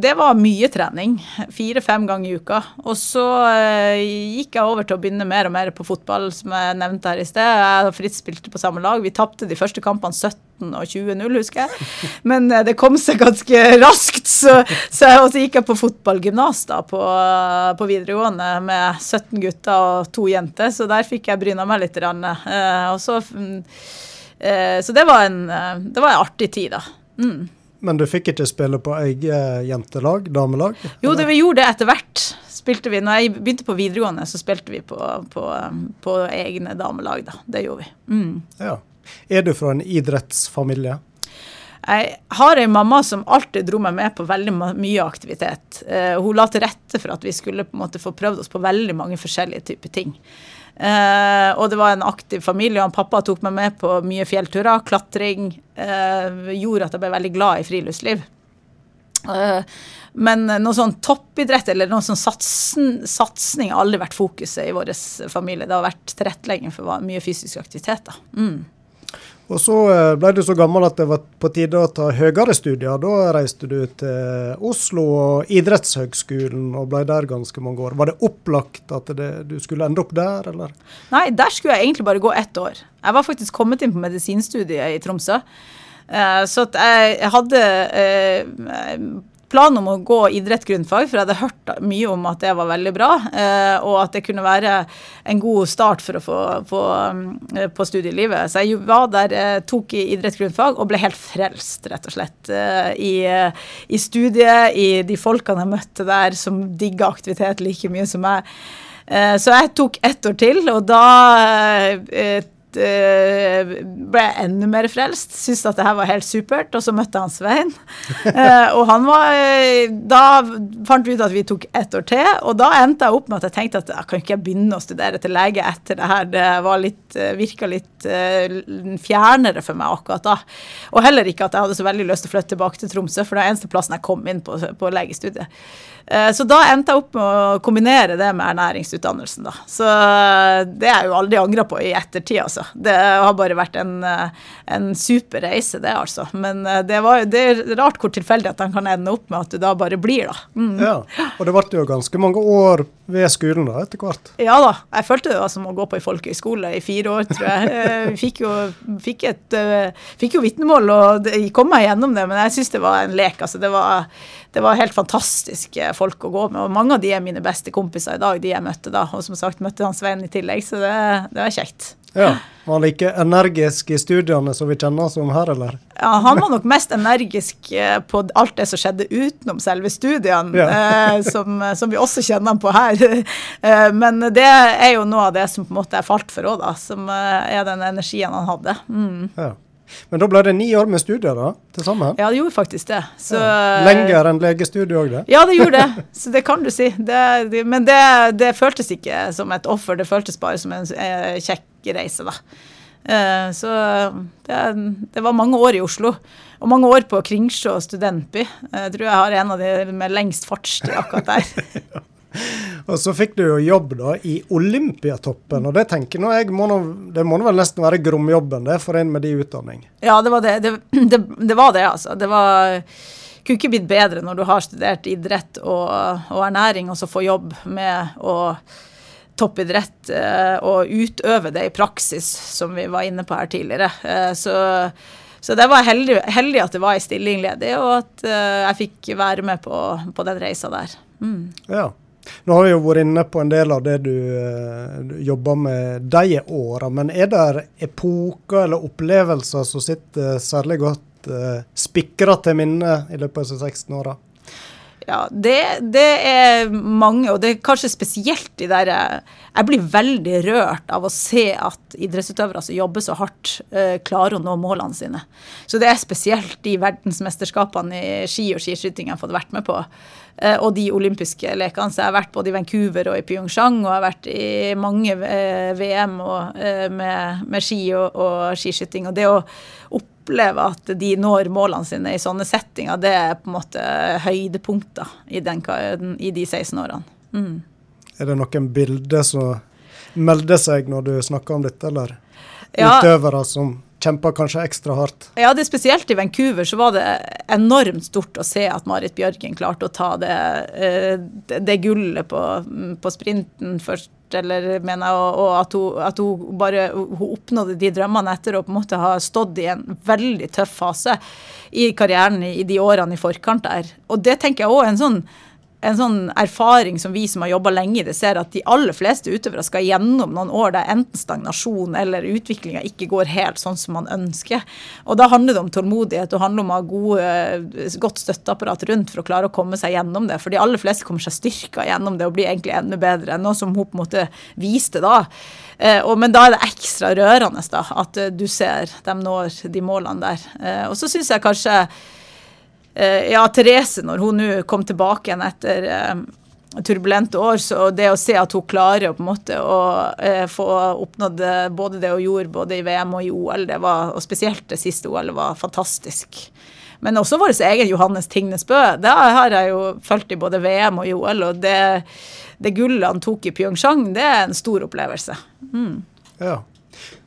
det, var mye trening. Fire-fem ganger i uka. Og så uh, gikk jeg over til å begynne mer og mer på fotball, som jeg nevnte her i sted. Jeg og Fritz spilte på samme lag. Vi tapte de første kampene 17 og 20-0, husker jeg. <laughs> Men uh, det kom seg ganske raskt. Så, så, og så gikk jeg på fotballgymnas på, på, videregående med 17 gutter og to jenter, så der fikk jeg bryna meg litt. og så, så det var, en, det var en artig tid, da. Mm. Men du fikk ikke spille på eget jentelag, damelag? Jo, det, vi gjorde det etter hvert. Spilte vi, når jeg begynte på videregående, så spilte vi på, på, på egne damelag. da. Det gjorde vi. Mm. Ja. Er du fra en idrettsfamilie? Jeg har ei mamma som alltid dro meg med på veldig mye aktivitet. Uh, hun la til rette for at vi skulle på en måte få prøvd oss på veldig mange forskjellige typer ting. Uh, og det var en aktiv familie. og Pappa tok meg med på mye fjellturer, klatring. eh, gjorde at jeg ble veldig glad i friluftsliv. Eh, men noe sånn toppidrett eller noe sånn satsing har aldri vært fokuset i vår familie. Det har vært tilrettelegging for mye fysisk aktivitet. da. Mm. Og så eh, ble du så gammel at det var på tide å ta høyere studier. Da reiste du til Oslo og idrettshøgskolen og ble der ganske mange år. Var det opplagt at det, du skulle ende opp der, eller? Nei, der skulle jeg egentlig bare gå ett år. Jeg var faktisk kommet inn på medisinstudiet i Tromsø. Eh, så jeg hadde planen om å gå idrett-grunnfag, for jeg hadde hørt mye om at det var veldig bra, eh, og at det kunne være en god start for å få på, eh, på studielivet. Så jeg var der, eh, tok i idrett-grunnfag og ble helt frelst, rett og slett, i, i studiet, i de folkene jeg møtte der som digga aktivitet like mye som meg. Så jeg tok ett år til, og da ble jeg enda mer frelst. Syntes at det her var helt supert. Og så møtte han Svein. Uh, <laughs> og han var eh, Da fant vi ut at vi tok ett år til, og da endte jeg opp med at jeg tenkte at jeg kan ikke jeg begynne å studere til lege etter det her. Det var litt, virka litt fjernere for meg akkurat da. Og heller ikke at jeg hadde så veldig lyst til å flytte tilbake til Tromsø, for det var eneste plassen jeg kom inn på, på legestudiet. Eh, så da endte jeg opp med å kombinere det med ernæringsutdannelsen, da. Så eh, det er jeg jo aldri angra på i ettertid, altså. Det har bare vært en, eh, en super reise, det, altså. Men det, var, det er rart hvor tilfeldig at han kan ende opp med at du da bare blir, da. Mm. Ja, og det ble jo ganske mange år ved skolen da, etter hvert? Ja da. Jeg følte det var som å gå på ei folkehøyskole i fire år, tror jeg. Vi fikk jo, fikk et, fikk jo vitnemål og kom meg gjennom det, men jeg syns det var en lek. altså. Det var, det var helt fantastiske folk å gå med. Og mange av de er mine beste kompiser i dag, de jeg møtte da. Og som sagt møtte han Svein i tillegg, så det, det var kjekt. Ja. Var han like energisk i studiene som vi kjenner som her, eller? Ja, han var nok mest energisk eh, på alt det som skjedde utenom selve studiene, ja. eh, som, som, vi også kjenner han på her. <laughs> Eh, men det er jo noe av det som på en måte er falt for òg, da. Som er den energien han hadde. Mm. Ja. Men da ble det ni år med studier da, til sammen? Ja, det gjorde faktisk det. Så, ja. Lenger enn legestudiet òg, det? Ja, det gjorde det. Så det kan du si. Det, det, men det, det, føltes ikke som et offer, det føltes bare som en eh, kjekk reise, da. Eh, så det, var mange år i Oslo. Og mange år på Kringsjå studentby. Jeg tror jeg har en av de med lengst fartstid akkurat der. <laughs> <laughs> Og så fikk du jo jobb da i Olympiatoppen, og det tenker nå jeg må nå, det må nå vel nesten være gromjobben det for en med de utdanning? Ja, det var det. Det, det, det var det, altså. Det var kunne ikke blitt bedre når du har studert idrett og, og ernæring, og så få jobb med å toppidrett eh, og utøve det i praksis, som vi var inne på her tidligere. Eh, så, så det var heldig, heldig, at det var ei stilling ledig, og at eh, jeg fikk være med på, på den reisa der. Mm. Ja. Nå har vi jo vært inne på en del av det du, du jobber med de åra, men er det epoker eller opplevelser som sitter særlig godt eh, spikra til minne i løpet av disse 16 åra? Ja, det, det, er mange, og det er kanskje spesielt de der Jeg blir veldig rørt av å se at idrettsutøvere som jobber så hardt, uh, klarer å nå målene sine. Så det er spesielt de verdensmesterskapene i ski og skiskyting jeg har fått vært med på. Uh, og de olympiske lekene. Så jeg har vært både i Vancouver og i Pyeongchang, og jeg har vært i mange VM og, med, med, ski og, og skiskyting. Og det å opp oppleve at de når målene sine i sånne settinger, det er på en måte høydepunkter i, den, i de 16 årene. Mm. Er det noen bilder som melder seg når du snakker om dette, eller ja. utøvere som kjemper kanskje ekstra hardt? Ja, det spesielt i Vancouver så var det enormt stort å se at Marit Bjørgen klarte å ta det, eh, det, gullet på, på, sprinten først eller mener jeg, og, at, hun, at hun, bare hun oppnådde de drømmene etter å på en måte ha stått i en veldig tøff fase i karrieren i, i de årene i forkant der. Og det tenker jeg òg er en sånn en sånn erfaring som vi som har jobba lenge i det, ser at de aller fleste utøvere skal gjennom noen år der enten stagnasjon eller utviklinga ikke går helt sånn som man ønsker. Og da handler det om tålmodighet og handler om å ha gode, godt støtteapparat rundt for å klare å komme seg gjennom det. For de aller fleste kommer seg styrka gjennom det og blir egentlig enda bedre. enn Noe som hun på en måte viste da. Eh, men da er det ekstra rørende da, at eh, du ser dem når de målene der. Eh, og så syns jeg kanskje Eh, ja, Therese, når hun nå kom tilbake igjen etter eh, turbulente år, så det å se at hun klarer på en måte å eh, få oppnådd både det hun gjorde både i VM og i OL, det var, og spesielt det siste OL, var fantastisk. Men også vår egen Johannes Tingnes Bø. Det har jeg jo fulgt i både VM og i OL, og det, det gullet han tok i Pyeongchang, det er en stor opplevelse. Mm. Ja.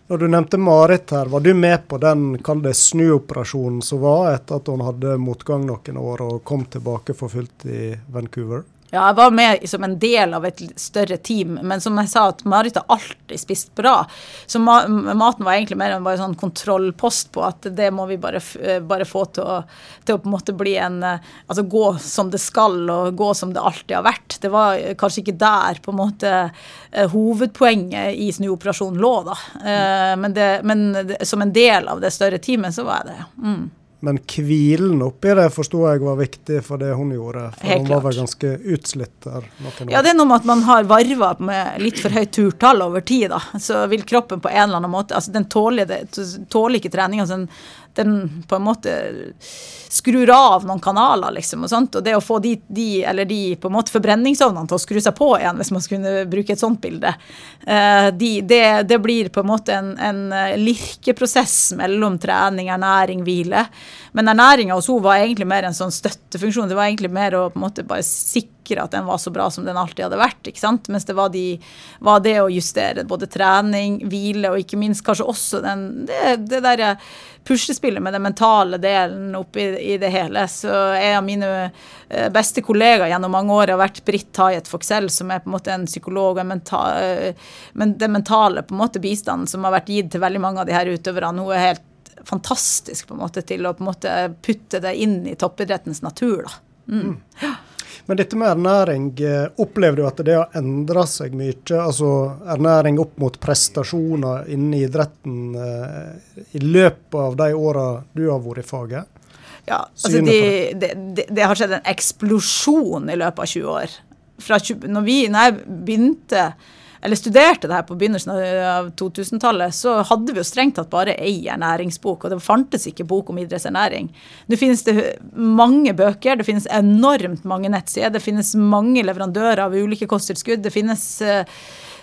Når du nevnte Marit her, var du med på den kall det snuoperasjonen som var etter at hun hadde motgang noen år og kom tilbake for fullt i Vancouver? Ja, jeg var med som en del av et større team, men som jeg sa, at Marit har alltid spist bra. Så ma maten var egentlig mer enn bare sånn kontrollpost på at det må vi bare, eh, bare få til å, til å, på en måte bli en eh, Altså gå som det skal, og gå som det alltid har vært. Det var kanskje ikke der på en måte eh, hovedpoenget i snuoperasjonen lå, da. Men, det, men som en del av det større teamet, så var jeg det, ja. Mm. Men hvilen oppi det forsto jeg var viktig for det hun gjorde. For Helt hun var vel ganske utslitt der. Ja, det er noe med at man har varva med litt for høyt turtall over tid, da. Så vil kroppen på en eller annen måte Altså, den tåler, det, tåler ikke treninga. Altså, den, på en måte skrur av noen kanaler, liksom. Og, sånt. og det å få de, de, eller de på en måte forbrenningsovnene til å skru seg på igjen, hvis man skulle bruke et sånt bilde, uh, de, det, det, blir på en måte en, en eh, lirkeprosess mellom trening, ernæring, hvile. Men ernæringa hos henne var egentlig mer en sånn støttefunksjon. Det var egentlig mer å på en måte bare sikre at den var så bra som den alltid hadde vært. ikke sant? Mens det var, de, var det å justere både trening, hvile og ikke minst kanskje også den, det, det derre puslespillet med den mentale delen oppi i det hele. Så jeg av mine eh, beste kollegaer gjennom mange år har vært Britt Tayet Foxell, som er på en måte en psykolog og mental, eh, men den mentale på en måte bistanden som har vært gitt til veldig mange av de her utøverne. Hun er helt fantastisk på en måte til å på en måte putte det inn i toppidrettens natur. da. Mm. Mm. Men dette med ernæring, eh, opplever du at det har endra seg mye? Altså ernæring opp mot prestasjoner innen idretten eh, i løpet av de åra du har vært i faget? Ja, altså de, det, de, det, har skjedd en eksplosjon i løpet av 20 år. Fra 20, når, vi, når jeg begynte eller studerte det her på begynnelsen av 2000-tallet, så hadde vi jo strengt tatt bare ei ernæringsbok, og det fantes ikke bok om idrettsernæring. Nå finnes det mange bøker, det finnes enormt mange nettsider, det finnes mange leverandører av ulike kosttilskudd, det finnes uh,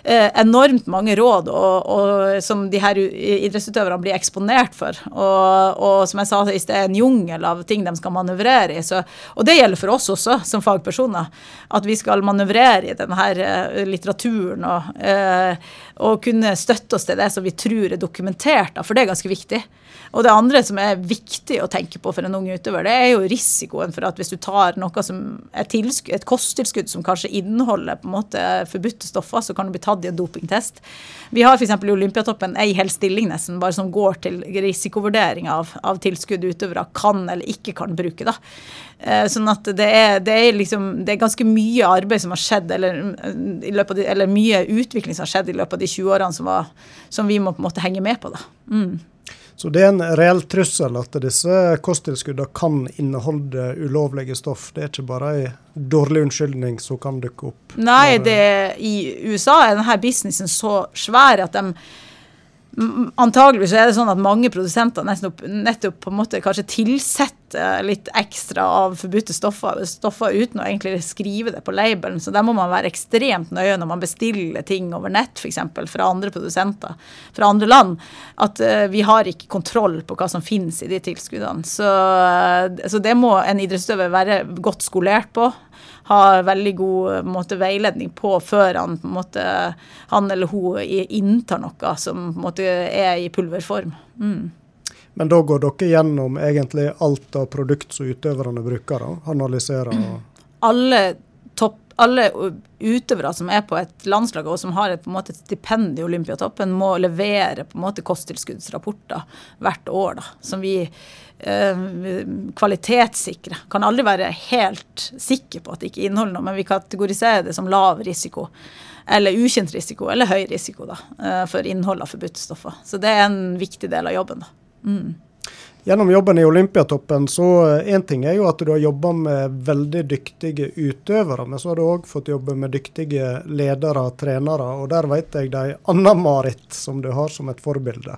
enormt mange råd og, og, som de her idrettsutøverne blir eksponert for. Og, og som jeg sa i sted, en jungel av ting de skal manøvrere i. Så, og det gjelder for oss også, som fagpersoner. At vi skal manøvrere i denne her eh, litteraturen og, eh, og kunne støtte oss til det som vi tror er dokumentert, for det er ganske viktig. Og det andre som er viktig å tenke på for en ung utøver, det er jo risikoen for at hvis du tar noe som er et kosttilskudd som kanskje inneholder på en måte forbudte stoffer, så kan du bli tatt i en dopingtest. Vi har f.eks. i Olympiatoppen ei hel stilling nesten bare som går til risikovurdering av, av tilskudd utøvere kan eller ikke kan bruke. da. Eh, sånn at det er, det er, liksom, det er ganske mye arbeid som har skjedd, eller, de, eller, mye utvikling som har skjedd i løpet av de 20 årene som, var, som vi må på en måte henge med på. da. Mm. Så det er en reell trussel at disse kosttilskuddene kan inneholde ulovlige stoff. Det er ikke bare en dårlig unnskyldning som kan dukke opp. Nei, det, i USA er denne businessen så svær at de Antageligvis er det sånn at mange produsenter nettopp, nettopp på en måte kanskje tilsetter litt ekstra av forbudte stoffer, stoffer, uten å egentlig skrive det på labelen. Så der må man være ekstremt nøye når man bestiller ting over nett, f.eks. fra andre produsenter fra andre land. At uh, vi har ikke kontroll på hva som finnes i de tilskuddene. Så, uh, så det må en idrettsutøver være godt skolert på har veldig god måte, veiledning på før han, på måte, han eller hun inntar noe som måte, er i pulverform. Mm. Men da går dere gjennom egentlig alt av produkt som utøverne bruker? da, Analyserer? Og... <clears throat> Alle, topp, alle utøvere som er på et landslag og som har et, på måte, et stipend i Olympiatoppen, må levere på en måte kosttilskuddsrapporter hvert år. da, som vi Eh, kvalitetssikre. Kan aldri være helt sikre på at det ikke inneholder noe, men vi kategoriserer det som lav risiko. Eller ukjent risiko, eller høy risiko da, eh, for innhold av forbudte stoffer. Så det er en viktig del av jobben. da. Mm. Gjennom jobben i Olympiatoppen, så én ting er jo at du har jobba med veldig dyktige utøvere, men så har du òg fått jobbe med dyktige ledere trenere. Og der vet jeg det er Anna-Marit som du har som et forbilde.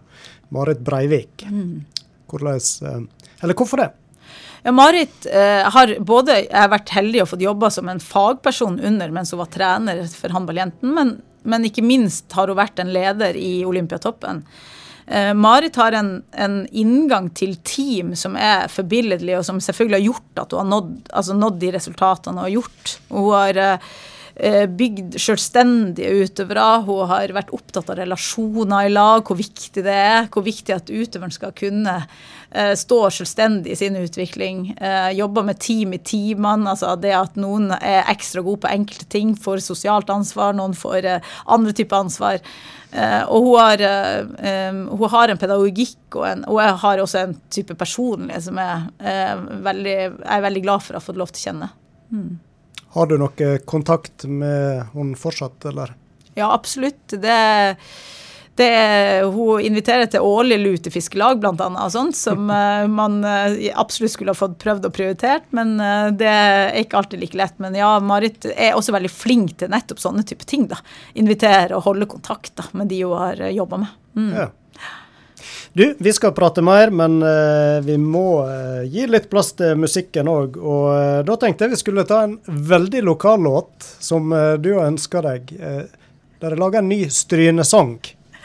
Marit Breivik. Mm. Hvordan, eh, eller hvorfor det? Ja, Marit eh, har både vært heldig og fått jobba som en fagperson under mens hun var trener for håndballjentene, men, men, ikke minst har hun vært en leder i Olympiatoppen. Eh, Marit har en, en, inngang til team som er forbilledlig, og som selvfølgelig har gjort at hun har nådd, altså nådd de resultatene hun har gjort. Hun har Eh, bygd selvstendige utøvere. Hun har vært opptatt av relasjoner i lag, hvor viktig det er. Hvor viktig at utøveren skal kunne uh, stå selvstendig i sin utvikling. Uh, jobbe med team i teamene. Altså det at noen er ekstra gode på enkelte ting, får sosialt ansvar, noen får andre typer ansvar. og hun har, hun har, en pedagogikk og, en, og jeg har også en type personlighet som jeg, veldig, jeg er veldig glad for å ha fått lov til å kjenne. Mm. Har du noe kontakt med hun fortsatt, eller? Ja, absolutt. Det, det, hun inviterer til årlig lutefiskelag, annet, sånt, som uh, <laughs> man uh, absolutt skulle ha fått prøvd og prioritert. Men uh, det er ikke alltid like lett. Men ja, Marit er også veldig flink til nettopp sånne type ting. da. Invitere og holde kontakt da, med de hun har jobba med. Mm. Ja. Du, vi skal prate mer, men uh, vi må uh, gi litt plass til musikken òg. Og uh, da tenkte jeg vi skulle ta en veldig lokal låt som du har ønska deg. der er laga en ny Strynesang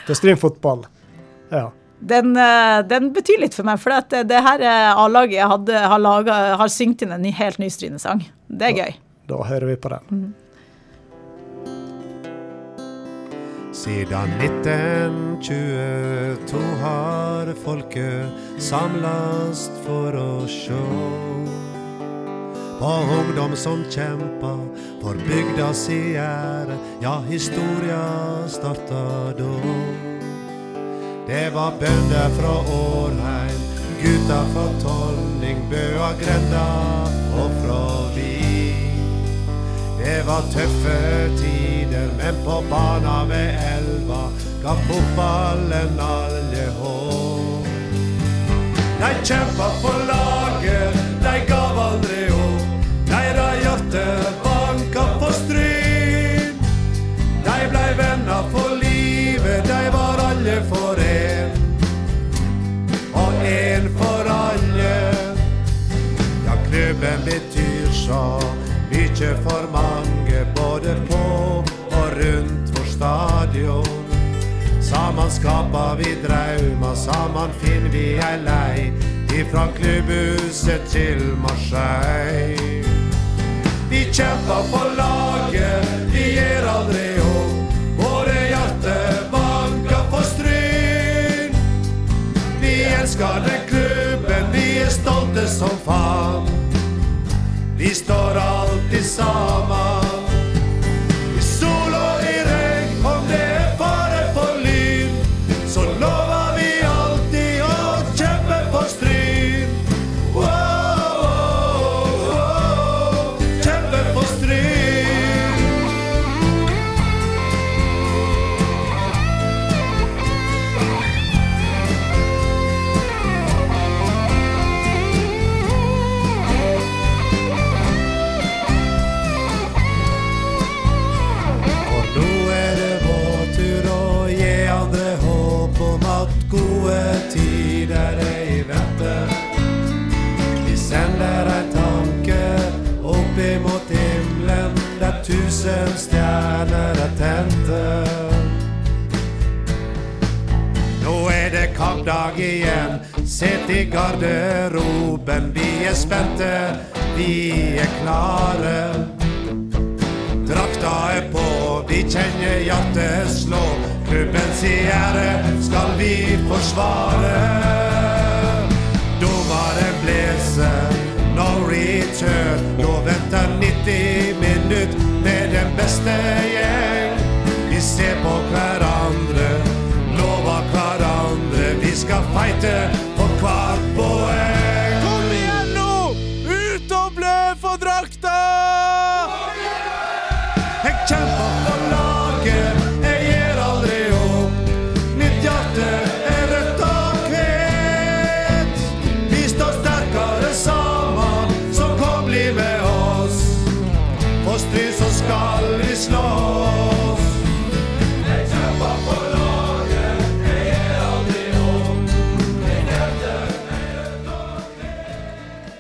til Stryn Ja. Den, den, betyr litt for meg, for det, det her A-laget har, laget, har syngt inn en ny, helt ny Strynesang. Det er gøy. Da hører vi på den. Mm. Siden 1922 har folket samlast for å sjå på ungdom som kjempa for bygda si ære. Ja, historia starta da. Det var bønder fra Årheim, gutta fra Tolning, Bøa grenda og fra. Det var tøffe tider, men på bana ved elva ga fotballen alle håp. De kjempa for laget, de gav aldri opp. Deres hjerte banka på stryn. De blei venner for livet, de var alle for én. Og én for alle. Ja, klubben betyr så mykje for mange, både på og rundt vår stadion. Saman skapar vi draumar, saman finner vi ei lei. Ifra klubbhuset til Marseille. Vi kjemper for laget, vi gir aldri opp. Våre hjerter banker på stryn. Vi elsker den klubben, vi er stolte som faen. Vi står alltid sammen.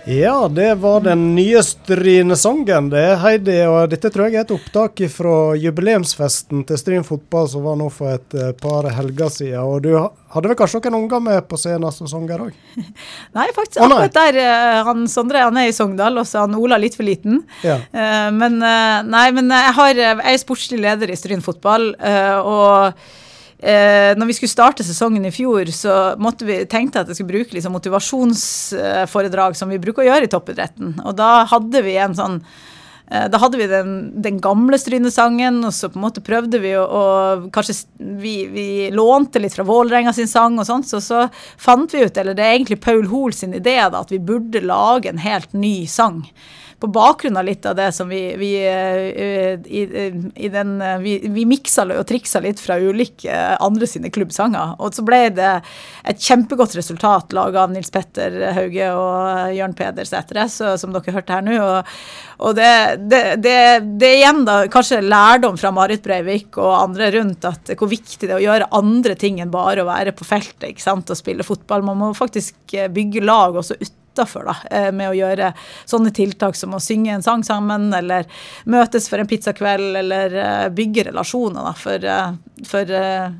Ja, det var den nye Stryne-sangen, det, Heidi. Og dette tror jeg er et opptak fra jubileumsfesten til Stryn fotball som var nå for et eh, par helger siden. Og du hadde vel kanskje noen unger med på scenen som sanger òg? <laughs> Nei, faktisk oh, nei. akkurat der eh, han Sondre han er i Sogndal, og så er han Ola litt for liten. Ja. Eh, men nei, men jeg, har, jeg er sportslig leder i Stryn fotball, og eh, når vi skulle starte sesongen i fjor, så måtte vi, tenkte at jeg skulle bruke liksom motivasjonsforedrag som vi bruker å gjøre i toppidretten. Og da hadde vi en sånn eh, da hadde vi den, den gamle Stryne-sangen, og så på en måte prøvde vi å, Kanskje vi, vi lånte litt fra Vålerenga sin sang og sånt, så så fant vi ut, eller det er egentlig Paul Hoel sin idé, da, at vi burde lage en helt ny sang. På bakgrunn av litt av det som vi, vi eh, i, i den eh, Vi, vi miksa og triksa litt fra ulike eh, andre sine klubbsanger. Og så ble det et kjempegodt resultat laga av Nils Petter Hauge og Jørn Peder Sætre, som dere hørte her nå. Og, og det, det, det, det er igjen da kanskje lærdom fra Marit Breivik og andre rundt at hvor viktig det er å gjøre andre ting enn bare å være på feltet ikke sant, og spille fotball. Man må faktisk eh, bygge lag også utafor, eh, med å gjøre sånne tiltak som å synge en sang sammen, eller møtes for en pizzakveld, eller eh, bygge relasjoner. Da. For, eh, for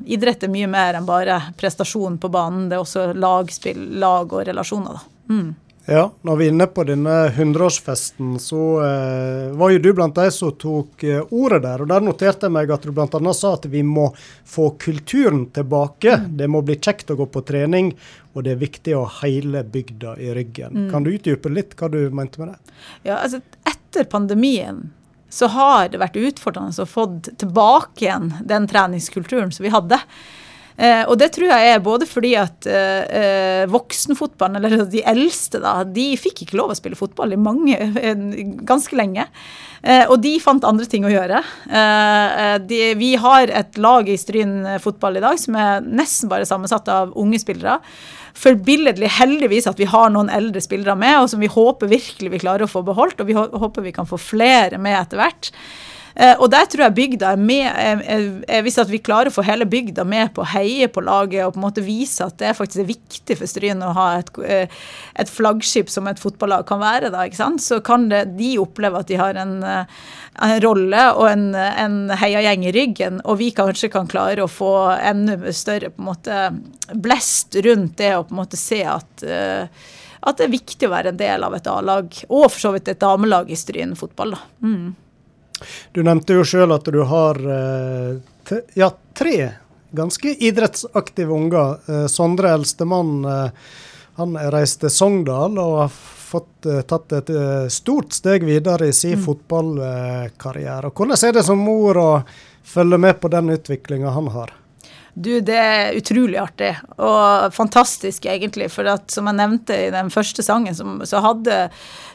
idrett er mye mer enn bare prestasjon på banen. Det er også lagspill, lag og relasjoner. Da. Mm. Ja, når vi er inne på denne 100-årsfesten, så eh, var jo du blant de som tok eh, ordet der. Og der noterte jeg meg at du bl.a. sa at vi må få kulturen tilbake. Det må bli kjekt å gå på trening, og det er viktig å ha hele bygda i ryggen. Kan du utdype litt hva du mente med det? Ja, altså etter pandemien så har det vært utfordrende å få tilbake igjen den treningskulturen som vi hadde. Eh, og det tror jeg er både fordi at eh, eh, voksenfotballen, eller de eldste, da, de fikk ikke lov å spille fotball i mange, en, ganske lenge. Eh, og de fant andre ting å gjøre. Eh, eh, de, vi har et lag i Stryn fotball i dag som er nesten bare sammensatt av unge spillere. Forbilledlig heldigvis at vi har noen eldre spillere med, og som vi håper virkelig vi klarer å få beholdt. Og vi håper vi kan få flere med etter hvert. Eh, og der tror jeg bygda er med eh, Hvis at vi klarer å få hele bygda med på å heie på laget og på en måte vise at det faktisk er viktig for Stryn å ha et, eh, et, flaggskip som et fotballag kan være, da, ikke sant? så kan det, de oppleve at de har en, en rolle og en, en heiagjeng i ryggen, og vi kanskje kan klare å få enda større på en måte blest rundt det og på en måte se at at det er viktig å være en del av et A-lag, og for så vidt et damelag i Stryn fotball. da. Mm. Du nevnte jo sjøl at du har eh, ja, tre ganske idrettsaktive unger. Eh, Sondre, eldstemann, eh, han reiste til Sogndal og har fått tatt et stort steg videre i sin mm. fotballkarriere. Hvordan er det som mor å følge med på den utviklinga han har? Du, det er utrolig artig og fantastisk, egentlig. For at, som jeg nevnte i den første sangen, så, så, hadde,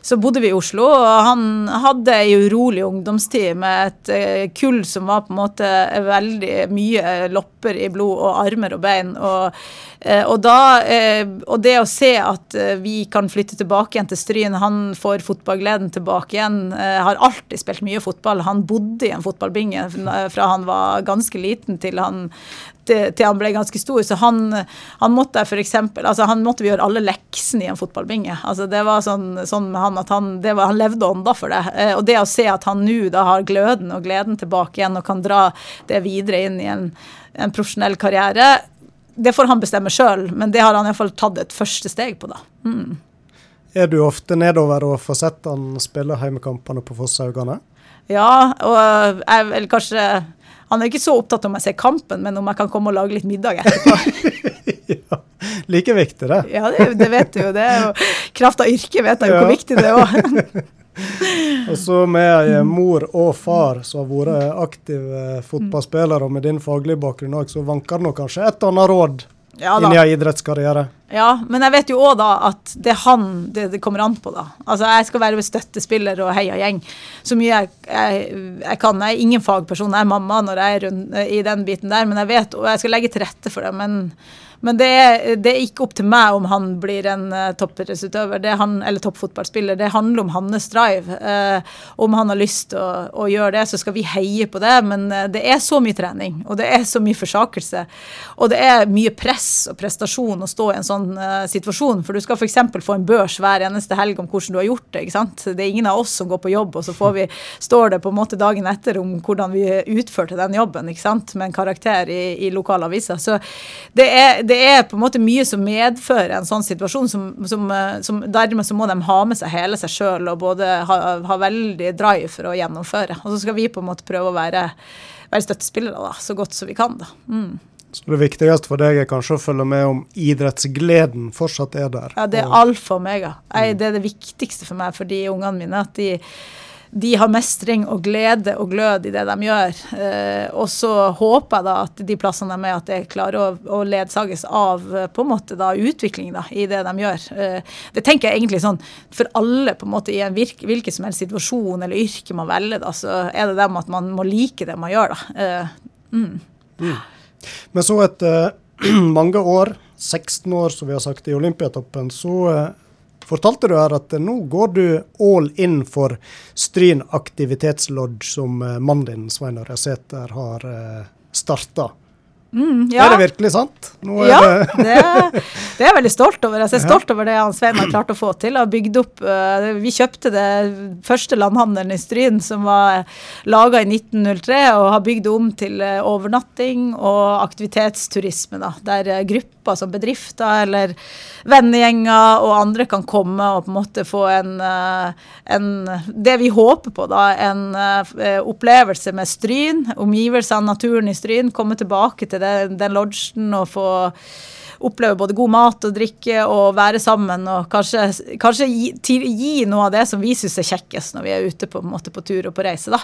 så bodde vi i Oslo. Og han hadde ei urolig ungdomstid med et uh, kull som var på en måte veldig mye lopper i blod og armer og bein. Og, uh, og, da, uh, og det å se at vi kan flytte tilbake igjen til Stryn, han får fotballgleden tilbake igjen. har alltid spilt mye fotball. Han bodde i en fotballbinge fra han var ganske liten til han til, til, han ble ganske stor. Så han, han måtte for eksempel, altså han måtte gjøre alle leksene i en fotballbinge. Altså det var sånn, sånn med han at han, var, han levde ånda for det. Eh, og det å se at han nå da har gløden og gleden tilbake igjen og kan dra det videre inn i en, en profesjonell karriere, det får han bestemme sjøl, men det har han iallfall tatt et første steg på, da. Mm. Er du ofte nedover og får sett han spille heimekampene på Fosshaugane? Ja, og jeg vil kanskje han er ikke så opptatt om jeg ser kampen, men om jeg kan komme og lage litt middag etterpå. <laughs> ja, like viktig, det. Ja, det, det, vet du jo. Det er jo kraft av yrket vet jeg jo ja. hvor viktig det er <laughs> og så med eh, mor og far som har vært aktive fotballspillere, og med din faglige bakgrunn òg, så vanker det nok kanskje et annet råd ja, inn i en idrettskarriere. Ja, men jeg vet jo òg da at det er han det, det, kommer an på, da. Altså jeg skal være støttespiller og heia gjeng så mye jeg, jeg, jeg, kan. Jeg er ingen fagperson, jeg er mamma når jeg er rundt, i den biten der, men jeg vet, og jeg skal legge til rette for det. men men det er, det er, ikke opp til meg om han blir en uh, toppidrettsutøver eller toppfotballspiller. Det handler om hans drive. Uh, om han har lyst til å, å, gjøre det, så skal vi heie på det. Men uh, det er så mye trening, og det er så mye forsakelse. Og det er mye press og prestasjon å stå i en sånn uh, situasjon. For du skal f.eks. få en børs hver eneste helg om hvordan du har gjort det. ikke sant? Det er ingen av oss som går på jobb, og så vi, står det på en måte dagen etter om hvordan vi utførte den jobben ikke sant? med en karakter i, i lokalavisa. Så det er det er på en måte mye som medfører en sånn situasjon. Som, som, eh, som dermed så må de ha med seg hele seg sjøl og både ha, ha, veldig drive for å gjennomføre. Og så skal vi på en måte prøve å være, være støttespillere da, så godt som vi kan. da. Mm. Så det viktigste for deg er kanskje å følge med om idrettsgleden fortsatt er der? Ja, det er alfa og omega. Jeg, det er det viktigste for meg for de ungene mine. at de de har mestring og glede og glød i det de gjør. Eh, og så håper jeg da at de plassene de er, at det klarer å, ledsages av eh, på en måte da utvikling da, i det de gjør. Eh, det tenker jeg egentlig sånn for alle på en måte i en virke, hvilken som helst situasjon eller yrke man velger, da, så er det dem at man må like det man gjør. da. Mm. Mm. Men så etter <clears throat> mange år, 16 år som vi har sagt i Olympiatoppen, så fortalte du her at nå går du all in for Stryn aktivitetslodge, som eh, mannen din Svein Ørja Sæter har eh, starta. Mm, ja. Er det virkelig sant? ja, det, det, det, er jeg veldig stolt over. Jeg er stolt over det han Svein har klart å få til. Har bygd opp, uh, vi kjøpte det første landhandelen i Stryn, som var laga i 1903, og har bygd om til uh, overnatting og aktivitetsturisme. Da, der uh, grupper som bedrifter eller vennegjenger og andre kan komme og på en måte få en, en det vi håper på, da, en opplevelse med Stryn, omgivelsene, naturen i Stryn. Komme tilbake til den, den lodgen og få oppleve både god mat og drikke og være sammen og kanskje, kanskje gi, gi, noe av det som vi syns er kjekkest når vi er ute på, på, på tur og på reise. Da.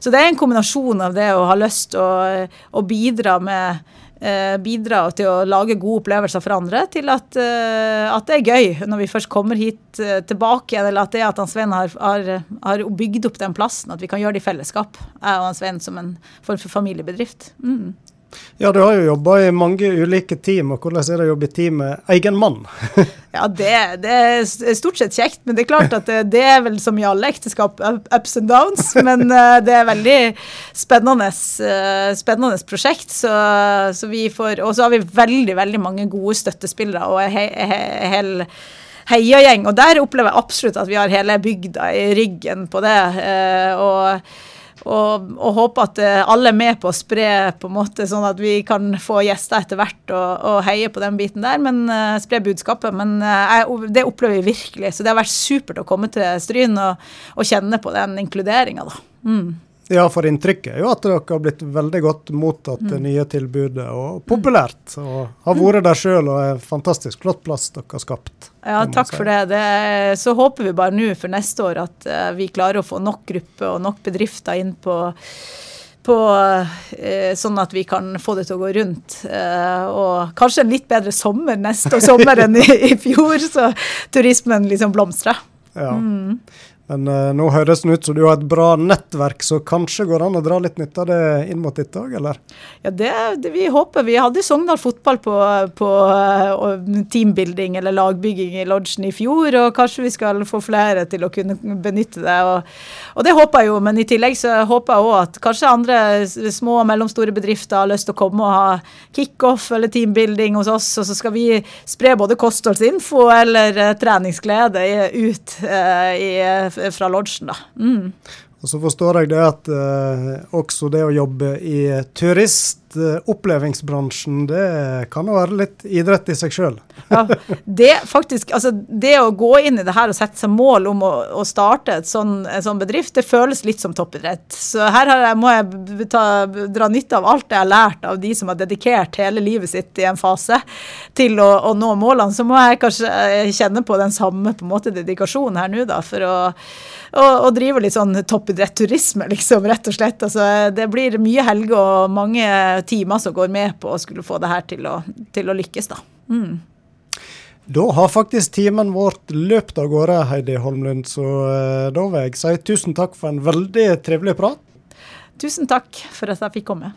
Så det er en kombinasjon av det å ha lyst til å, å bidra med eh, bidra til å lage gode opplevelser for andre, til at, eh, at, det er gøy når vi først kommer hit eh, tilbake igjen, eller at det at Sven har, har, har, bygd opp den plassen, at vi kan gjøre det i fellesskap, jeg og Sven som en form for familiebedrift. Mm. Ja, du har jo jobba i mange ulike team, og hvordan er det å jobbe i team med egen mann? <laughs> ja, det, det, er stort sett kjekt, men det er klart at det, det er vel som i alle ekteskap, ups and downs. <laughs> Men uh, det er veldig spennende, uh, spennende prosjekt. Så, så vi får, og så har vi veldig, veldig mange gode støttespillere og en he, hel heiagjeng. Og der opplever jeg absolutt at vi har hele bygda i ryggen på det. Uh, og og, og håper at eh, alle er med på å spre på en måte sånn at vi kan få gjester etter hvert og, og heie på den biten der, men uh, spre budskapet. Men uh, jeg, det opplever vi virkelig. Så det har vært supert å komme til Stryn og, og kjenne på den inkluderinga, da. Mm. Ja, for inntrykket er jo at dere har blitt veldig godt mottatt, det mm. nye tilbudet, og populært. Og har vært der sjøl og er fantastisk flott plass dere har skapt. Ja, takk si. for det. det. Så håper vi bare nå for neste år at uh, vi klarer å få nok grupper og nok bedrifter inn på på, eh, sånn at vi kan få det til å gå rundt. Eh, og kanskje en litt bedre sommer neste sommer enn <laughs> i, i, fjor, så turismen liksom blomstrer. Ja. Mm. Men uh, nå høres det ut som du har et bra nettverk, så kanskje går det an å dra litt nytte av det inn mot ditt òg, eller? Ja, det, det, vi håper. Vi hadde Sogndal fotball på, på uh, teambuilding eller lagbygging i lodgen i fjor, og kanskje vi skal få flere til å kunne benytte det. Og, og det håper jeg jo, men i tillegg så håper jeg òg at kanskje andre små og mellomstore bedrifter har lyst til å komme og ha kickoff eller teambuilding hos oss, og så skal vi spre både kostholdsinfo eller uh, treningsglede ut i fra lodgen, da. Mm. Og så forstår jeg det at eh, også det å jobbe i turist opplevingsbransjen, det kan jo være litt idrett i seg sjøl. ja, det faktisk, altså det å gå inn i det her og sette seg mål om å, å starte sånn, en sånn bedrift, det føles litt som toppidrett. Så her jeg, må jeg ta, dra nytte av alt jeg har lært av de som har dedikert hele livet sitt i en fase til å, å nå målene. Så må jeg kanskje eh, kjenne på den samme på en måte dedikasjonen her nå, da, for å, å, driver drive litt sånn toppidrettsturisme, liksom, rett og slett. Altså, det blir mye helger og mange timer som går med på å skulle få det her til å, til å lykkes, da. Mm. Da har faktisk timen vårt løpt av gårde, Heidi Holmlund. Så uh, da vil jeg si tusen takk for en veldig trivelig prat. Tusen takk for at jeg fikk komme.